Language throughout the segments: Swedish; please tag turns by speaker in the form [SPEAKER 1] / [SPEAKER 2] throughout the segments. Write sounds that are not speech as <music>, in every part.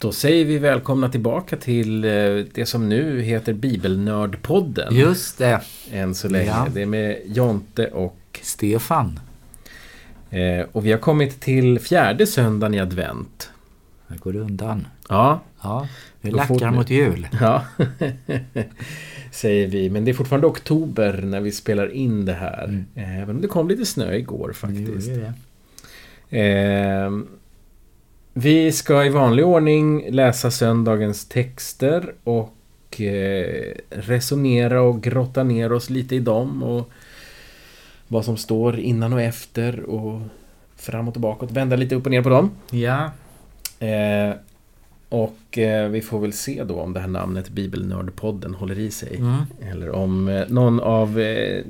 [SPEAKER 1] Då säger vi välkomna tillbaka till eh, det som nu heter Bibelnördpodden.
[SPEAKER 2] Just det.
[SPEAKER 1] Än så länge.
[SPEAKER 2] Ja.
[SPEAKER 1] Det är med Jonte och...
[SPEAKER 2] Stefan.
[SPEAKER 1] Eh, och vi har kommit till fjärde söndagen i advent.
[SPEAKER 2] Det går undan.
[SPEAKER 1] Ja,
[SPEAKER 2] Ja, vi lackar mot jul. <laughs>
[SPEAKER 1] ja. <laughs> säger vi. Men det är fortfarande oktober när vi spelar in det här.
[SPEAKER 2] Mm.
[SPEAKER 1] Eh, Även om det kom lite snö igår
[SPEAKER 2] Det
[SPEAKER 1] faktiskt.
[SPEAKER 2] gjorde det.
[SPEAKER 1] Eh, vi ska i vanlig ordning läsa söndagens texter och eh, resonera och grotta ner oss lite i dem och vad som står innan och efter och fram och tillbaka och vända lite upp och ner på dem.
[SPEAKER 2] Ja,
[SPEAKER 1] Eh, och eh, vi får väl se då om det här namnet Bibelnördpodden håller i sig.
[SPEAKER 2] mm.
[SPEAKER 1] Eller om eh, någon av... Eh,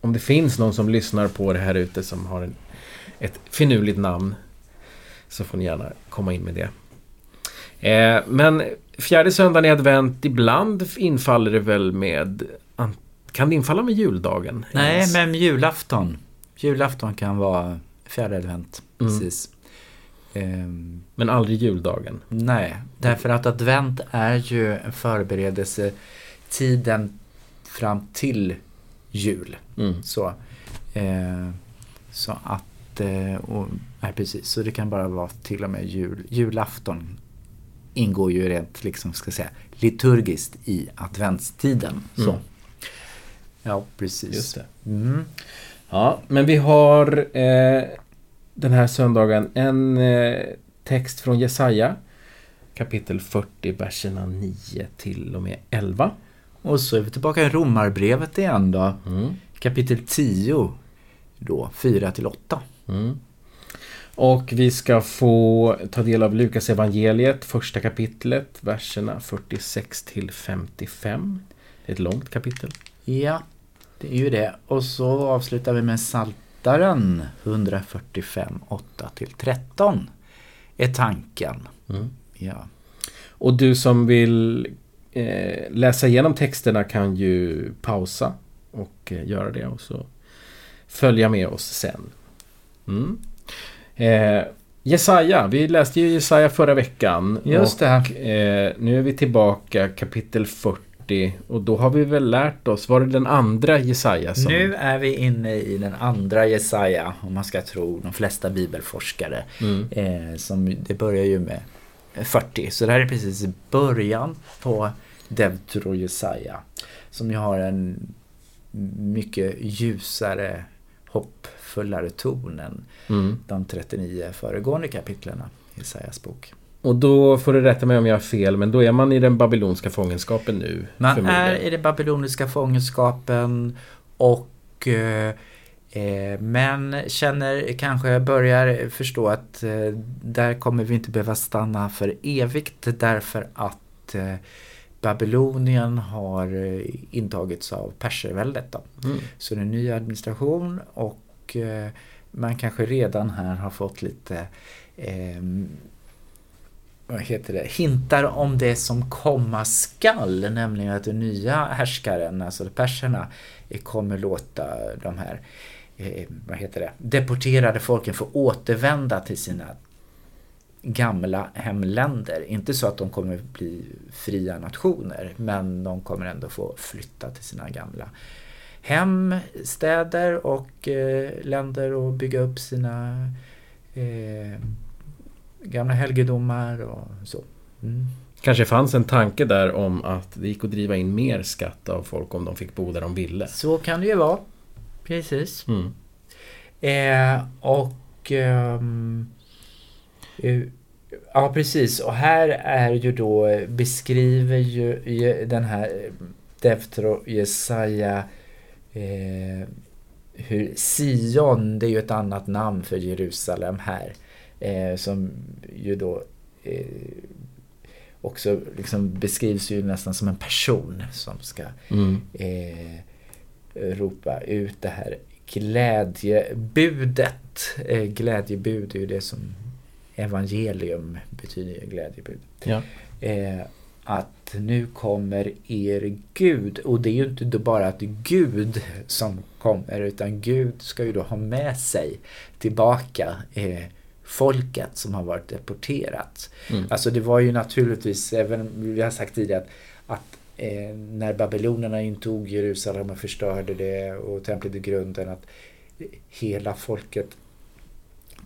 [SPEAKER 1] om det finns någon som lyssnar på det här ute som har en, ett finurligt namn. Så får ni gärna komma in med det. Eh, men fjärde söndagen i advent, ibland infaller det väl med... an- Kan det infalla med juldagen?
[SPEAKER 2] Nej,
[SPEAKER 1] ens?
[SPEAKER 2] men julafton. Julafton kan vara fjärde advent.
[SPEAKER 1] Mm.
[SPEAKER 2] Precis. Ehm,
[SPEAKER 1] Men aldrig juldagen.
[SPEAKER 2] nej, därför att advent är ju en förberedelse tiden fram till jul.
[SPEAKER 1] Mm.
[SPEAKER 2] Så, eh, så att, eh, och, nej precis, så det kan bara vara till och med jul, julafton ingår ju rent liksom, ska säga, liturgiskt i adventstiden. Så.
[SPEAKER 1] Mm.
[SPEAKER 2] Ja, precis.
[SPEAKER 1] Just det.
[SPEAKER 2] Mm.
[SPEAKER 1] Ja, men vi har eh, den här söndagen en eh, text från Jesaja. Kapitel 40, verserna 9 till och med 11.
[SPEAKER 2] Och så är vi tillbaka i Romarbrevet igen då.
[SPEAKER 1] Mm.
[SPEAKER 2] Kapitel 10, då 4 till 8.
[SPEAKER 1] Mm. Och vi ska få ta del av Lukas evangeliet, första kapitlet, verserna 46 till 55. Det är ett långt kapitel.
[SPEAKER 2] Ja, det är ju det. Och så avslutar vi med Saltaren 145, 8 till 13. Är tanken.
[SPEAKER 1] Mm.
[SPEAKER 2] Ja.
[SPEAKER 1] Och du som vill eh, läsa igenom texterna kan ju pausa och eh, göra det och så följa med oss sen. Mm. Eh, Jesaja, vi läste ju Jesaja förra veckan.
[SPEAKER 2] Just
[SPEAKER 1] och, Eh, nu är vi tillbaka kapitel 40 och då har vi väl lärt oss, var det den andra Jesaja som...
[SPEAKER 2] Nu är vi inne i den andra Jesaja, om man ska tro de flesta bibelforskare.
[SPEAKER 1] Mm.
[SPEAKER 2] Eh, som, det börjar ju med 40, så det här är precis början på Deutero Jesaja. Som ju har en mycket ljusare, hoppfullare ton än
[SPEAKER 1] Mm.
[SPEAKER 2] de 39 föregående kapitlen i Jesajas bok.
[SPEAKER 1] Och då får du rätta mig om jag har fel, men då är man i den babylonska fångenskapen nu.
[SPEAKER 2] Man är i den babyloniska fångenskapen och eh, eh, men känner, kanske börjar förstå att eh, där kommer vi inte behöva stanna för evigt därför att eh, Babylonien har eh, intagits av perserväldet. Då.
[SPEAKER 1] Mm.
[SPEAKER 2] Så det är en ny administration och eh, man kanske redan här har fått lite eh, vad heter det, hintar om det som komma skall, nämligen att den nya härskaren, alltså perserna, eh, kommer låta de här eh, vad heter det, deporterade folken få återvända till sina gamla hemländer. Inte så att de kommer bli fria nationer, men de kommer ändå få flytta till sina gamla hem, städer och eh, länder och bygga upp sina eh, gamla helgedomar och så. Mm.
[SPEAKER 1] Kanske fanns en tanke där om att det gick att driva in mer skatt av folk om de fick bo där de ville.
[SPEAKER 2] Så kan det ju vara. Precis.
[SPEAKER 1] Mm.
[SPEAKER 2] Eh, och ehm, eh, Ja precis och här är ju då beskriver ju, den här Deftro Jesaja eh, hur Sion, det är ju ett annat namn för Jerusalem här. Eh, som ju då eh, också liksom beskrivs ju nästan som en person som ska
[SPEAKER 1] Mm.
[SPEAKER 2] eh, ropa ut det här glädjebudet. Eh, glädjebud är ju det som evangelium betyder ju glädjebud.
[SPEAKER 1] Ja.
[SPEAKER 2] Eh, att nu kommer er Gud. Och det är ju inte då bara att Gud som kommer utan Gud ska ju då ha med sig tillbaka eh, folket som har varit deporterat.
[SPEAKER 1] Mm.
[SPEAKER 2] Alltså det var ju naturligtvis, även vi har sagt tidigare att, att eh, när babylonerna intog Jerusalem och förstörde det och templet i grunden att hela folket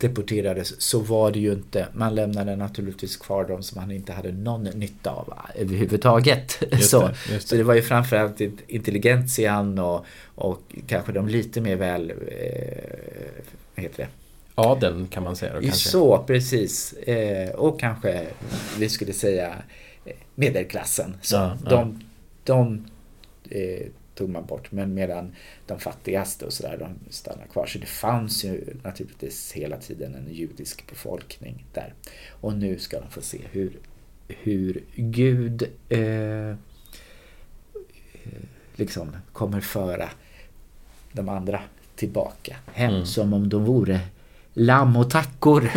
[SPEAKER 2] deporterades så var det ju inte. Man lämnade naturligtvis kvar de som man inte hade någon nytta av överhuvudtaget.
[SPEAKER 1] Just
[SPEAKER 2] så,
[SPEAKER 1] det, det.
[SPEAKER 2] så det var ju framförallt intelligentian och, och kanske de lite mer väl... Eh, heter det?
[SPEAKER 1] Adeln kan man säga då kanske.
[SPEAKER 2] Så, precis. Eh, och kanske vi skulle säga medelklassen. Så
[SPEAKER 1] Ja, ja.
[SPEAKER 2] de de eh, tog man bort. Men medan de fattigaste och sådär, de stannar kvar. Så det fanns ju naturligtvis hela tiden en judisk befolkning där. Och nu ska de få se hur, hur Gud eh, liksom kommer föra de andra tillbaka hem
[SPEAKER 1] Mm.
[SPEAKER 2] som om de vore lamm och tackor.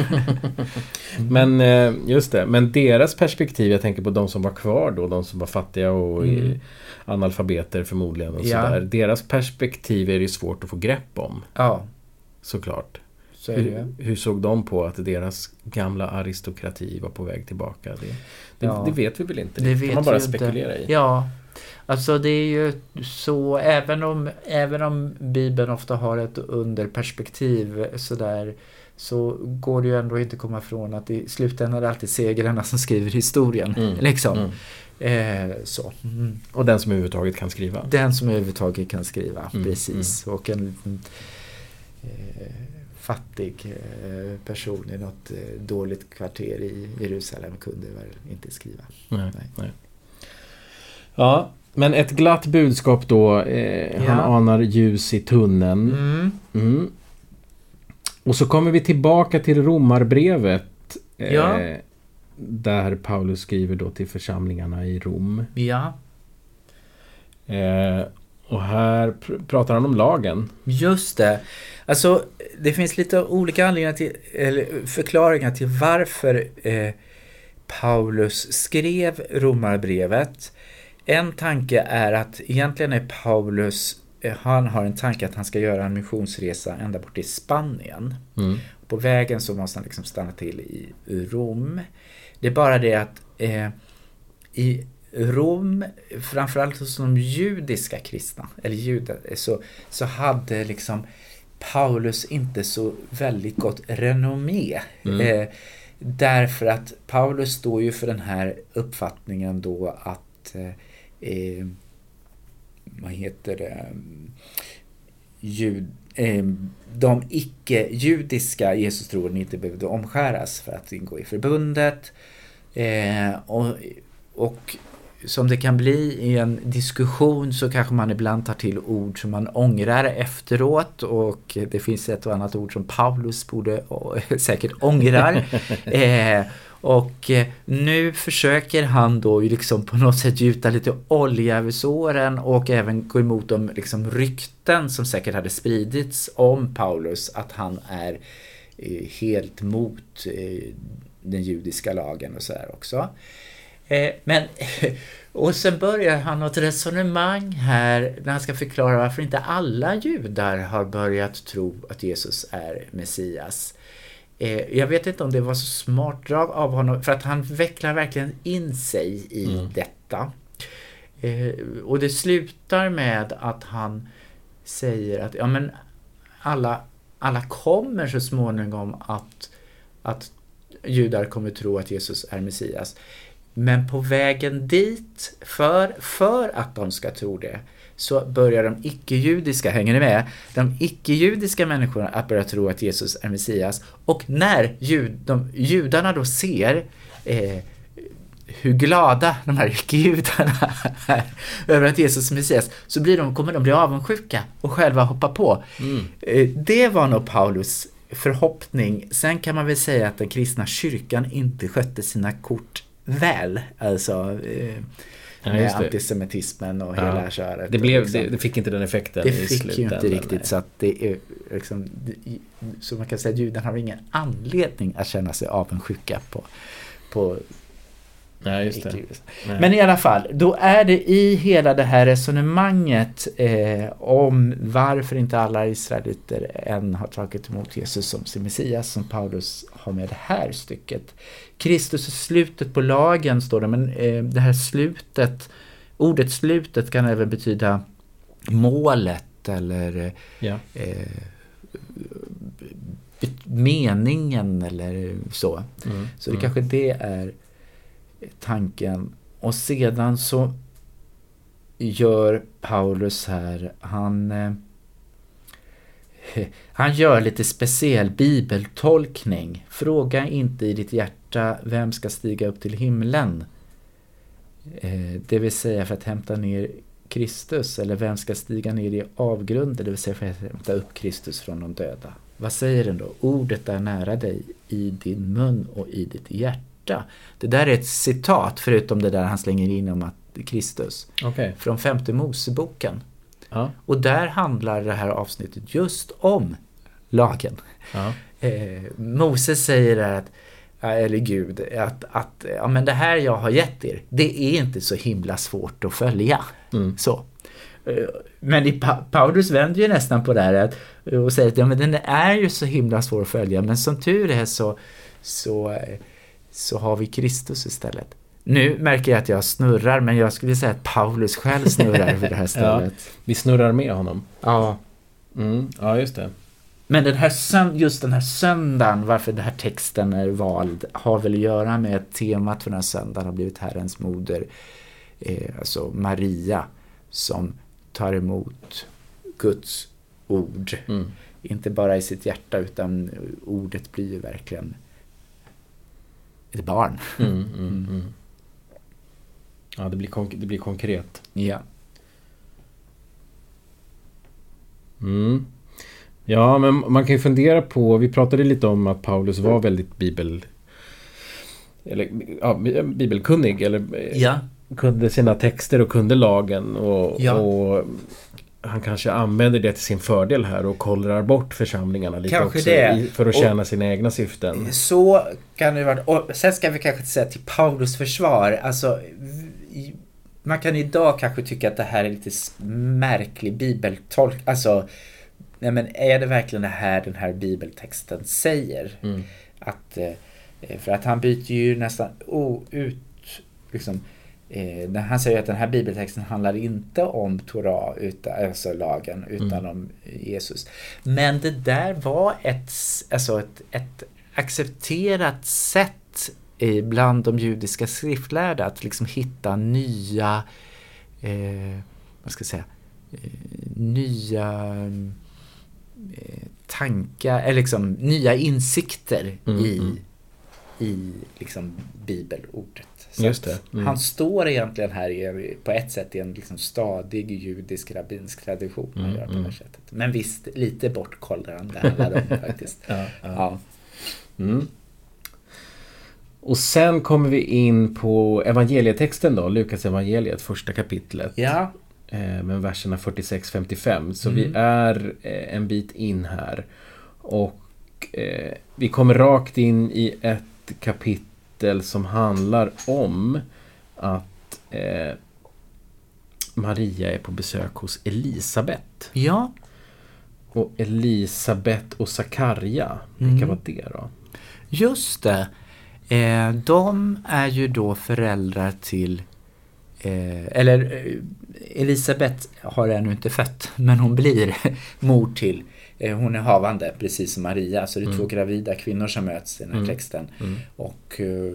[SPEAKER 2] <laughs>
[SPEAKER 1] Men eh, just det, men deras perspektiv, jag tänker på de som var kvar då, de som var fattiga och
[SPEAKER 2] Mm.
[SPEAKER 1] analfabeter förmodligen och
[SPEAKER 2] Ja.
[SPEAKER 1] sådär. Deras perspektiv är det ju svårt att få grepp om,
[SPEAKER 2] ja,
[SPEAKER 1] såklart.
[SPEAKER 2] så.
[SPEAKER 1] Hur, hur såg de på att deras gamla aristokrati var på väg tillbaka? Det, det,
[SPEAKER 2] Ja.
[SPEAKER 1] det vet vi väl inte?
[SPEAKER 2] Det
[SPEAKER 1] Det kan man bara
[SPEAKER 2] ju inte.
[SPEAKER 1] spekulera i.
[SPEAKER 2] Ja, alltså det är ju så även om, även om Bibeln ofta har ett underperspektiv sådär så går det ju ändå inte komma ifrån att i slutändan är det alltid segrarna som skriver historien.
[SPEAKER 1] Mm,
[SPEAKER 2] Liksom.
[SPEAKER 1] Mm.
[SPEAKER 2] Eh, så. Mm.
[SPEAKER 1] Och den som överhuvudtaget kan skriva.
[SPEAKER 2] Den som överhuvudtaget kan skriva,
[SPEAKER 1] Mm,
[SPEAKER 2] precis. Och en liten eh, fattig eh, person i något eh, dåligt kvarter i Jerusalem kunde väl inte skriva.
[SPEAKER 1] Nej,
[SPEAKER 2] Nej.
[SPEAKER 1] nej. Ja, men ett glatt budskap då. Eh, Han
[SPEAKER 2] Ja.
[SPEAKER 1] anar ljus i tunneln.
[SPEAKER 2] Mm.
[SPEAKER 1] Mm. Och så kommer vi tillbaka till romarbrevet. Eh,
[SPEAKER 2] Ja.
[SPEAKER 1] Där Paulus skriver då till församlingarna i Rom.
[SPEAKER 2] Ja,
[SPEAKER 1] Eh, och här pr- pratar han om lagen.
[SPEAKER 2] Just det. Alltså, det finns lite olika anledningar till, eller förklaringar till varför eh, Paulus skrev Romarbrevet. En tanke är att egentligen är Paulus, eh, han har en tanke att han ska göra en missionsresa ända bort till Spanien.
[SPEAKER 1] Mm.
[SPEAKER 2] På vägen så måste han liksom stanna till i Rom. Det är bara det att eh, i Rom, framförallt hos de judiska kristna, eller judar, så, så hade liksom Paulus inte så väldigt gott renommé.
[SPEAKER 1] Mm.
[SPEAKER 2] Eh, därför att Paulus står ju för den här uppfattningen då att eh, eh, vad heter det? Jud, eh, de icke-judiska Jesustroende inte behövde omskäras för att ingå i förbundet. Eh, och, och som det kan bli i en diskussion så kanske man ibland tar till ord som man ångrar efteråt och det finns ett och annat ord som Paulus borde <laughs> säkert ångrar. <laughs> eh, och eh, nu försöker han då liksom på något sätt gjuta lite olja över såren och även gå emot de liksom rykten som säkert hade spridits om Paulus att han är eh, helt mot eh, den judiska lagen och sådär också. Eh, Men, <laughs> och sen börjar han något resonemang här när han ska förklara varför inte alla judar har börjat tro att Jesus är Messias. Eh, Jag vet inte om det var så smart drag av honom, för att han vecklar verkligen in sig i
[SPEAKER 1] Mm.
[SPEAKER 2] detta. Eh, Och det slutar med att han säger att ja, men alla, alla kommer så småningom att, att judar kommer tro att Jesus är Messias. Men på vägen dit, för, för att de ska tro det, så börjar de icke-judiska, hänger ni med? De icke-judiska människorna att börja tro att Jesus är Messias. Och när jud, de, judarna då ser eh, hur glada de här icke-judarna är över att Jesus är Messias, så blir de, kommer de bli avundsjuka och själva hoppa på.
[SPEAKER 1] Mm.
[SPEAKER 2] Eh, Det var nog Paulus förhoppning. Sen kan man väl säga att den kristna kyrkan inte skötte sina kort väl. Alltså eh,
[SPEAKER 1] Ja,
[SPEAKER 2] med
[SPEAKER 1] det.
[SPEAKER 2] antisemitismen och
[SPEAKER 1] Ja.
[SPEAKER 2] hela köret.
[SPEAKER 1] Det, blev,
[SPEAKER 2] liksom-
[SPEAKER 1] det, det fick inte den effekten
[SPEAKER 2] det fick ju inte riktigt
[SPEAKER 1] nej.
[SPEAKER 2] så att det är liksom, det- så man kan säga att judarna har ingen anledning att känna sig avundsjuka på, på
[SPEAKER 1] Nej, just det. Nej.
[SPEAKER 2] Men i alla fall, då är det i hela det här resonemanget eh, om varför inte alla israeliter än har tagit emot Jesus som sin Messias som Paulus har med det här stycket. Kristus är slutet på lagen står det, men eh, det här slutet, ordet slutet kan även betyda målet eller
[SPEAKER 1] Ja.
[SPEAKER 2] eh, meningen eller så.
[SPEAKER 1] Mm.
[SPEAKER 2] Så det
[SPEAKER 1] mm.
[SPEAKER 2] kanske det är tanken. Och sedan så gör Paulus här, han, eh, han gör lite speciell bibeltolkning. Fråga inte i ditt hjärta vem ska stiga upp till himlen. Eh, det vill säga för att hämta ner Kristus eller vem ska stiga ner i avgrunden, det vill säga för att hämta upp Kristus från de döda. Vad säger den då? Ordet är nära dig i din mun och i ditt hjärta. Det där är ett citat, förutom det där han slänger in om att Kristus,
[SPEAKER 1] Okej.
[SPEAKER 2] från femte Moseboken.
[SPEAKER 1] Ja.
[SPEAKER 2] Och där handlar det här avsnittet just om lagen.
[SPEAKER 1] Ja.
[SPEAKER 2] Eh, Moses säger att eller Gud, att, att ja, men det här jag har gett er, det är inte så himla svårt att följa.
[SPEAKER 1] Mm.
[SPEAKER 2] Så. Eh, Men i pa Paulus vänder ju nästan på det här att, och säger att ja, men den är ju så himla svår att följa, men som tur är så, så, eh, så har vi Kristus istället. Nu märker jag att jag snurrar, men jag skulle säga att Paulus själv snurrar vid det här <laughs> stället.
[SPEAKER 1] Vi snurrar med honom.
[SPEAKER 2] ja.
[SPEAKER 1] Mm. Ja, just det.
[SPEAKER 2] Men den här just den här söndagen, varför den här texten är vald, har väl att göra med att temat för den här söndagen har blivit Herrens moder, eh, alltså Maria, som tar emot Guds ord.
[SPEAKER 1] Mm.
[SPEAKER 2] Inte bara i sitt hjärta, utan ordet blir ju verkligen ett barn.
[SPEAKER 1] Mm, mm, mm. Ja, det blir, konk- det blir konkret.
[SPEAKER 2] Ja.
[SPEAKER 1] Mm. Ja, men man kan ju fundera på, vi pratade lite om att Paulus var väldigt bibel... Eller, ja, bibelkunnig, eller eh,
[SPEAKER 2] Ja.
[SPEAKER 1] kunde sina texter och kunde lagen och,
[SPEAKER 2] Ja.
[SPEAKER 1] och han kanske använder det till sin fördel här och kollrar bort församlingarna lite
[SPEAKER 2] Kanske
[SPEAKER 1] också
[SPEAKER 2] det.
[SPEAKER 1] för att
[SPEAKER 2] Och-
[SPEAKER 1] tjäna sina egna syften.
[SPEAKER 2] Så kan det vara. Och sen ska vi kanske säga till Paulus försvar. Alltså, man kan idag kanske tycka att det här är lite märklig bibeltolk. Alltså, nej men är det verkligen det här den här bibeltexten säger?
[SPEAKER 1] Mm.
[SPEAKER 2] Att, eh, för att han byter ju nästan o- ut, liksom, eh, han säger att den här bibeltexten handlar inte om Torah, utan, alltså lagen, utan
[SPEAKER 1] Mm.
[SPEAKER 2] om Jesus. Men det där var ett, alltså ett, ett accepterat sätt eh, bland de judiska skriftlärda att liksom hitta nya, eh, vad ska jag säga, eh, nya eh, tankar, eller liksom nya insikter
[SPEAKER 1] Mm,
[SPEAKER 2] i,
[SPEAKER 1] mm.
[SPEAKER 2] i liksom bibelordet.
[SPEAKER 1] Just det, mm.
[SPEAKER 2] Han står egentligen här i, på ett sätt i en liksom stadig judisk rabbinsk tradition.
[SPEAKER 1] Mm,
[SPEAKER 2] gör på det
[SPEAKER 1] mm.
[SPEAKER 2] här sättet. Men visst, lite bortkollrande alla de <laughs> faktiskt.
[SPEAKER 1] Ja, ja.
[SPEAKER 2] Ja.
[SPEAKER 1] Mm. Och sen kommer vi in på evangelietexten då, Lukas evangeliet, första kapitlet.
[SPEAKER 2] ja,
[SPEAKER 1] Eh, med verserna 46-55. Så
[SPEAKER 2] Mm.
[SPEAKER 1] vi är eh, en bit in här. Och eh, vi kommer rakt in i ett kapitel som handlar om att eh, Maria är på besök hos Elisabet.
[SPEAKER 2] ja,
[SPEAKER 1] Och Elisabet och Sakarja,
[SPEAKER 2] Mm.
[SPEAKER 1] vilka var det då?
[SPEAKER 2] just det. Eh, de är ju då föräldrar till Eh, eller eh, Elisabet har ännu inte fött, men hon blir <laughs> mor till. Eh, hon är havande, precis som Maria. Så det är
[SPEAKER 1] Mm.
[SPEAKER 2] två gravida kvinnor som möts i den här
[SPEAKER 1] Mm.
[SPEAKER 2] texten.
[SPEAKER 1] Mm.
[SPEAKER 2] Och eh,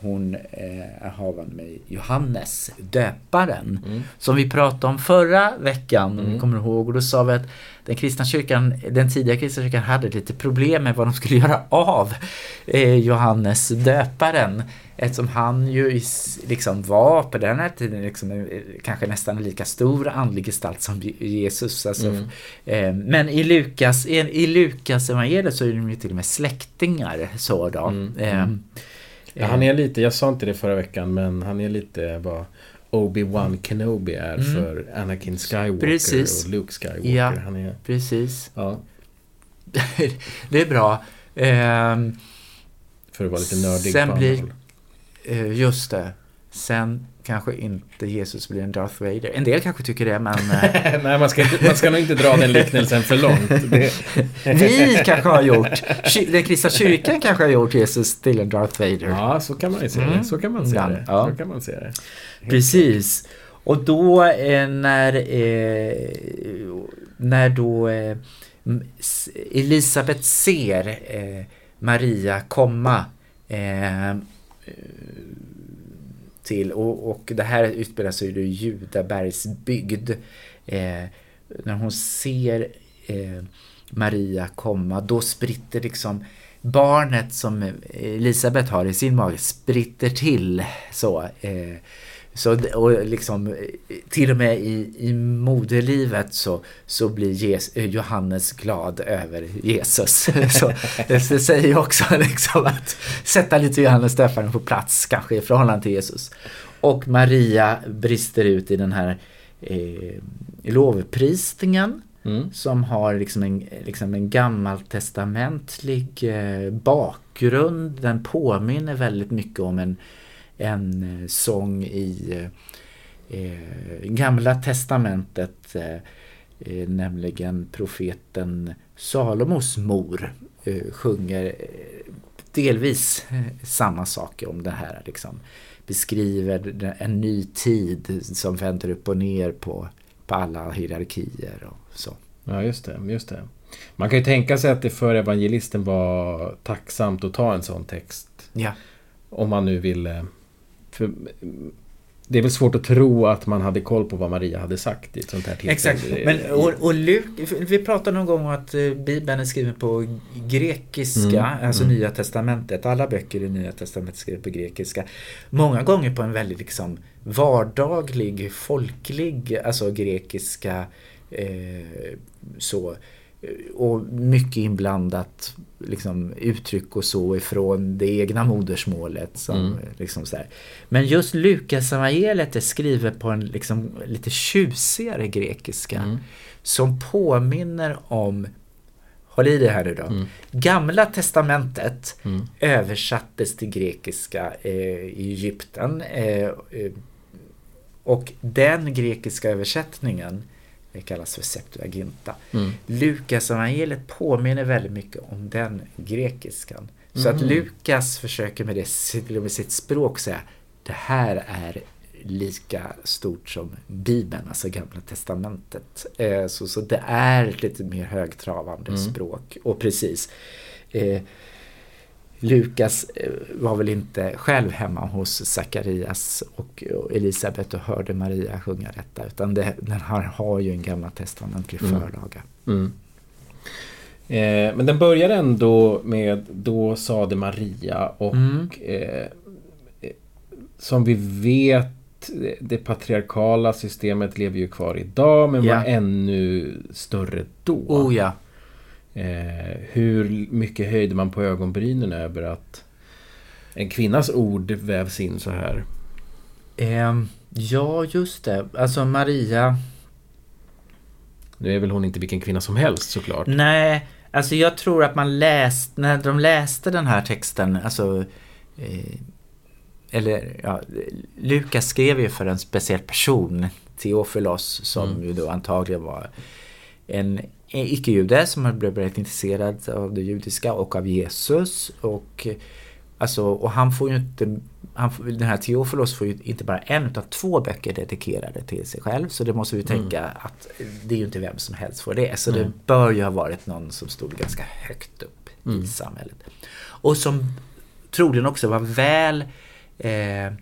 [SPEAKER 2] hon eh, är havande med Johannes, döparen.
[SPEAKER 1] Mm.
[SPEAKER 2] Som vi pratade om förra veckan, om
[SPEAKER 1] Mm.
[SPEAKER 2] ni kommer ihåg. Och då sa vi att den kristna kyrkan, den tidiga kristna kyrkan hade lite problem med vad de skulle göra av Johannes döparen. Eftersom han ju liksom var på den här tiden liksom, eh, kanske nästan en lika stor andlig gestalt som Je- Jesus. Alltså,
[SPEAKER 1] Mm.
[SPEAKER 2] eh, men i Lukas, i, i Lukas evangeliet så är de ju till och med släktingar. Så då.
[SPEAKER 1] Mm.
[SPEAKER 2] Eh,
[SPEAKER 1] Ja, han är lite, jag sa inte det förra veckan, men han är lite vad Obi-Wan Kenobi är
[SPEAKER 2] Mm.
[SPEAKER 1] för Anakin Skywalker
[SPEAKER 2] Precis.
[SPEAKER 1] och Luke Skywalker.
[SPEAKER 2] Ja.
[SPEAKER 1] Han är,
[SPEAKER 2] Precis.
[SPEAKER 1] ja, <laughs>
[SPEAKER 2] det är bra. Ehm,
[SPEAKER 1] för att vara lite nördig
[SPEAKER 2] Sen blir-. Eh, just det. Sen kanske inte Jesus blir en Darth Vader. En del kanske tycker det, men... eh, <laughs>
[SPEAKER 1] Nej, man ska, inte, man ska nog inte dra den liknelsen för långt. Det, <laughs>
[SPEAKER 2] vi kanske har gjort, den kristna kyrkan kanske har gjort Jesus till en Darth Vader.
[SPEAKER 1] ja, så kan man ju se det.
[SPEAKER 2] Mm.
[SPEAKER 1] Så kan man se
[SPEAKER 2] Ibland,
[SPEAKER 1] det.
[SPEAKER 2] ja.
[SPEAKER 1] Så kan man se det.
[SPEAKER 2] Precis. Och då eh, när, eh, när då eh, Elisabet ser Maria komma till, och, och det här utspelar sig i Judabergs bygd. Eh, när hon ser eh, Maria komma, då spritter liksom barnet som Elisabet har i sin mage spritter till så. Eh, så och liksom, till och med i, i moderlivet så, så blir Jes, eh, Johannes glad över Jesus. <laughs> Så det säger också liksom att sätta lite Johannes döparen på plats kanske i förhållande till Jesus. Och Maria brister ut i den här eh, lovprisningen
[SPEAKER 1] Mm.
[SPEAKER 2] som har liksom en, liksom en gammaltestamentlig eh, bakgrund. Den påminner väldigt mycket om en, en eh, sång i eh, eh, Gamla testamentet, eh, eh, nämligen profeten Salomos mor eh, sjunger delvis samma sak om det här. Liksom. Beskriver en ny tid som vänder upp och ner på, på alla hierarkier och så.
[SPEAKER 1] Ja, just det, just det. Man kan ju tänka sig att det för evangelisten var tacksamt att ta en sån text.
[SPEAKER 2] Ja.
[SPEAKER 1] Om man nu ville... För det är väl svårt att tro att man hade koll på vad Maria hade sagt i ett sånt här tillfälle.
[SPEAKER 2] Exakt. Men, och, och Luk, vi pratade någon gång om att eh, Bibeln är skriven på grekiska,
[SPEAKER 1] Mm,
[SPEAKER 2] alltså
[SPEAKER 1] mm.
[SPEAKER 2] Nya Testamentet. Alla böcker i Nya Testamentet är skrivna på grekiska. Många gånger på en väldigt liksom vardaglig, folklig, alltså grekiska eh, så. Och mycket inblandat liksom, uttryck och så ifrån det egna modersmålet. Som,
[SPEAKER 1] Mm.
[SPEAKER 2] liksom så här. Men just Lukas evangeliet är skrivet på en liksom, lite tjusigare grekiska.
[SPEAKER 1] Mm.
[SPEAKER 2] Som påminner om, håll i det här nu då.
[SPEAKER 1] Mm.
[SPEAKER 2] Gamla testamentet
[SPEAKER 1] Mm.
[SPEAKER 2] översattes till grekiska eh, i Egypten. Eh, eh, och den grekiska översättningen det kallas för Septuaginta.
[SPEAKER 1] Mm.
[SPEAKER 2] Lukas evangeliet påminner väldigt mycket om den grekiskan. Så att
[SPEAKER 1] Mhm.
[SPEAKER 2] Lukas försöker med, det, sitt- med sitt språk säga det här är lika stort som Bibeln, alltså Gamla Testamentet. Eh, så, så det är ett lite mer högtravande
[SPEAKER 1] Mm.
[SPEAKER 2] språk. Och precis, eh, Lukas eh, var väl inte själv hemma hos Sakarias och Elisabet och hörde Maria sjunga detta utan det, den här har ju en gamla testamentlig
[SPEAKER 1] Mm.
[SPEAKER 2] förlaga.
[SPEAKER 1] Mm. Eh, men den börjar ändå med Då sade Maria och
[SPEAKER 2] Mm.
[SPEAKER 1] eh, eh, som vi vet det patriarkala systemet lever ju kvar idag men
[SPEAKER 2] Ja.
[SPEAKER 1] var ännu större då.
[SPEAKER 2] Oh ja.
[SPEAKER 1] Eh, hur mycket höjde man på ögonbrynen över att en kvinnas ord vävs in så här?
[SPEAKER 2] Ehm, ja, just det. Alltså Maria.
[SPEAKER 1] Nu är väl hon inte vilken kvinna som helst såklart.
[SPEAKER 2] Nej, alltså jag tror att man läste, när de läste den här texten, alltså eh, eller ja, Lukas skrev ju för en speciell person, Theofilos, som
[SPEAKER 1] Mm.
[SPEAKER 2] ju då antagligen var en icke-jude som hade blivit intresserad av det judiska och av Jesus. Och, eh, alltså, och han får ju inte, han, den här Theofilos får ju inte bara en utan två böcker dedikerade till sig själv. Så det måste vi tänka att det är ju inte vem som helst får det. Så
[SPEAKER 1] Nej.
[SPEAKER 2] det bör ju ha varit någon som stod ganska högt upp
[SPEAKER 1] Mm.
[SPEAKER 2] i samhället. Och som troligen också var väl eh, eh,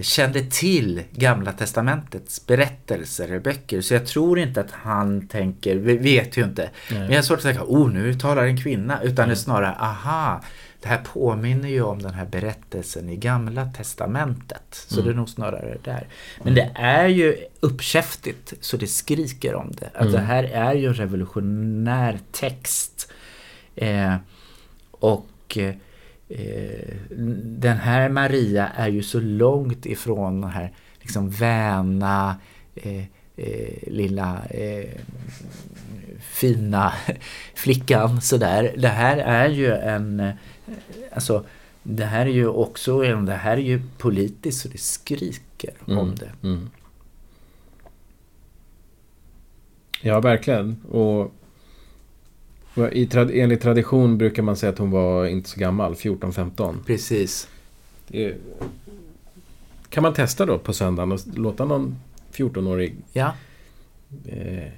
[SPEAKER 2] kände till Gamla Testamentets berättelser och böcker. Så jag tror inte att han tänker, vi vet ju inte,
[SPEAKER 1] Nej.
[SPEAKER 2] men jag har svårt att tänka, oh nu talar en kvinna, utan det är
[SPEAKER 1] Mm.
[SPEAKER 2] snarare, aha, det här påminner ju om den här berättelsen i Gamla Testamentet. Så
[SPEAKER 1] Mm.
[SPEAKER 2] det är nog snarare där. Men det är ju uppkäftigt så det skriker om det. Att
[SPEAKER 1] Mm.
[SPEAKER 2] det här är ju en revolutionär text. Eh, och eh, den här Maria är ju så långt ifrån den här liksom väna eh, eh, lilla eh, fina <laughs> flickan sådär. Det här är ju en eh, Alltså det här är ju också det här är ju politiskt så det skriker
[SPEAKER 1] Mm.
[SPEAKER 2] om det.
[SPEAKER 1] Mm. Ja, verkligen. Och i trad, enligt tradition brukar man säga att hon var inte så gammal, 14-15.
[SPEAKER 2] Precis.
[SPEAKER 1] Är- kan man testa då på söndagen och låta någon 14-årig
[SPEAKER 2] Ja,
[SPEAKER 1] eh,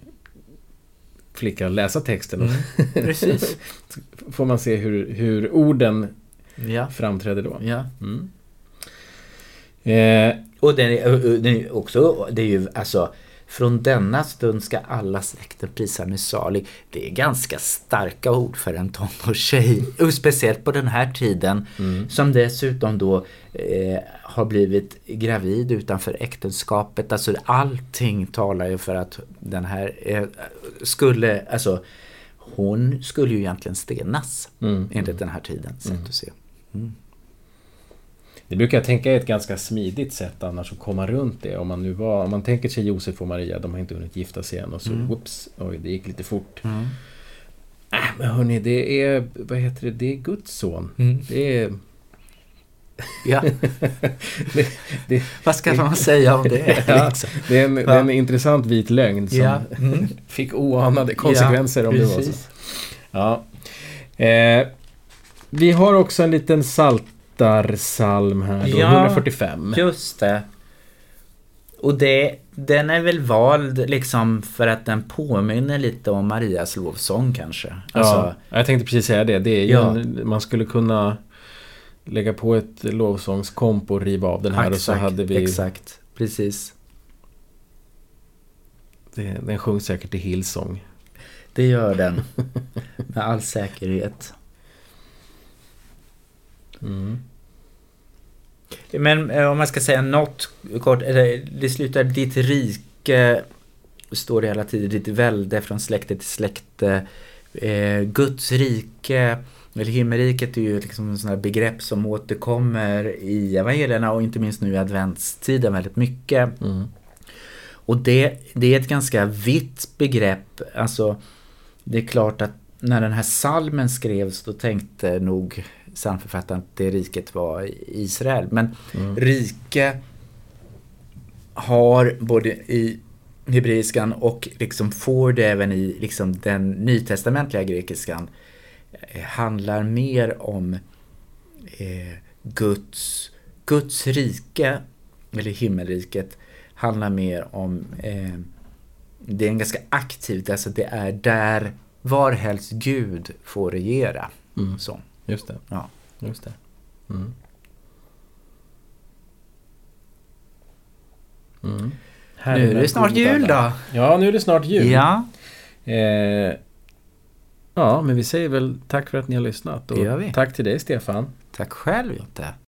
[SPEAKER 1] flicka läsa texten. Och <laughs>
[SPEAKER 2] precis.
[SPEAKER 1] får man se hur, hur orden
[SPEAKER 2] Ja,
[SPEAKER 1] framträder då.
[SPEAKER 2] ja.
[SPEAKER 1] Mm. Eh,
[SPEAKER 2] Och den är, den är också, det är ju alltså från denna stund ska alla släkter prisa mig salig. Det är ganska starka ord för en tonårstjej. Och speciellt på den här tiden. Som dessutom då eh, har blivit gravid utanför äktenskapet. Alltså allting talar ju för att den här eh, skulle, alltså hon skulle ju egentligen stenas.
[SPEAKER 1] Mm.
[SPEAKER 2] Enligt den här tidens sätt att se.
[SPEAKER 1] Det brukar jag tänka är ett ganska smidigt sätt annars att komma runt det. Om man nu var, om man tänker sig Josef och Maria, de har inte hunnit gifta sig än och så whoops, oj det gick lite fort.
[SPEAKER 2] Mm.
[SPEAKER 1] Äh, men hörni, det är, vad heter det, det är Guds son.
[SPEAKER 2] Mm.
[SPEAKER 1] Det är...
[SPEAKER 2] Ja. <laughs>
[SPEAKER 1] det, det,
[SPEAKER 2] Vad ska man säga om det? <laughs>
[SPEAKER 1] Ja, <laughs>
[SPEAKER 2] liksom?
[SPEAKER 1] det, är en, det är en intressant vit lögn som
[SPEAKER 2] Ja. Mm.
[SPEAKER 1] fick oanade konsekvenser om det var så.
[SPEAKER 2] precis.
[SPEAKER 1] Ja. Eh, vi har också en liten saltarsalm här då,
[SPEAKER 2] Ja.
[SPEAKER 1] 145.
[SPEAKER 2] Just det. Och det, den är väl vald liksom för att den påminner lite om Marias lovsång kanske. Alltså,
[SPEAKER 1] ja, jag tänkte precis säga det. det är
[SPEAKER 2] Ja.
[SPEAKER 1] en, man skulle kunna lägga på ett lovsångskomp och riva av den här och så hade vi...
[SPEAKER 2] Exakt, precis.
[SPEAKER 1] Det, den sjungs säkert i Hillsong.
[SPEAKER 2] Det gör den. Med all säkerhet.
[SPEAKER 1] Mm.
[SPEAKER 2] Men eh, om man ska säga något kort. eller Det slutar ditt rike. Står det hela tiden. Ditt välde från släkte till släkte. Eh, Guds rike. Eller himmelriket är ju liksom en sån här begrepp som återkommer i evangelierna och inte minst nu i adventstiden väldigt mycket.
[SPEAKER 1] Mm.
[SPEAKER 2] Och det, det är ett ganska vitt begrepp. Alltså, det är klart att när den här salmen skrevs då tänkte nog psalmförfattaren att det riket var Israel. Men rike har både i hebreiskan och liksom får det även i liksom den nytestamentliga grekiskan eh, handlar mer om eh, Guds, Guds rike, eller himmelriket, handlar mer om eh, det är en ganska aktivt, alltså det är där varhelst Gud får regera.
[SPEAKER 1] Mm.
[SPEAKER 2] Så,
[SPEAKER 1] Just det.
[SPEAKER 2] ja.
[SPEAKER 1] Just det. Mm. Mm.
[SPEAKER 2] Nu är det snart jul då.
[SPEAKER 1] Ja, nu är det snart jul.
[SPEAKER 2] Ja,
[SPEAKER 1] Eh, ja, men vi säger väl tack för att ni har lyssat. Och. Tack till dig Stefan.
[SPEAKER 2] tack själv Jotte.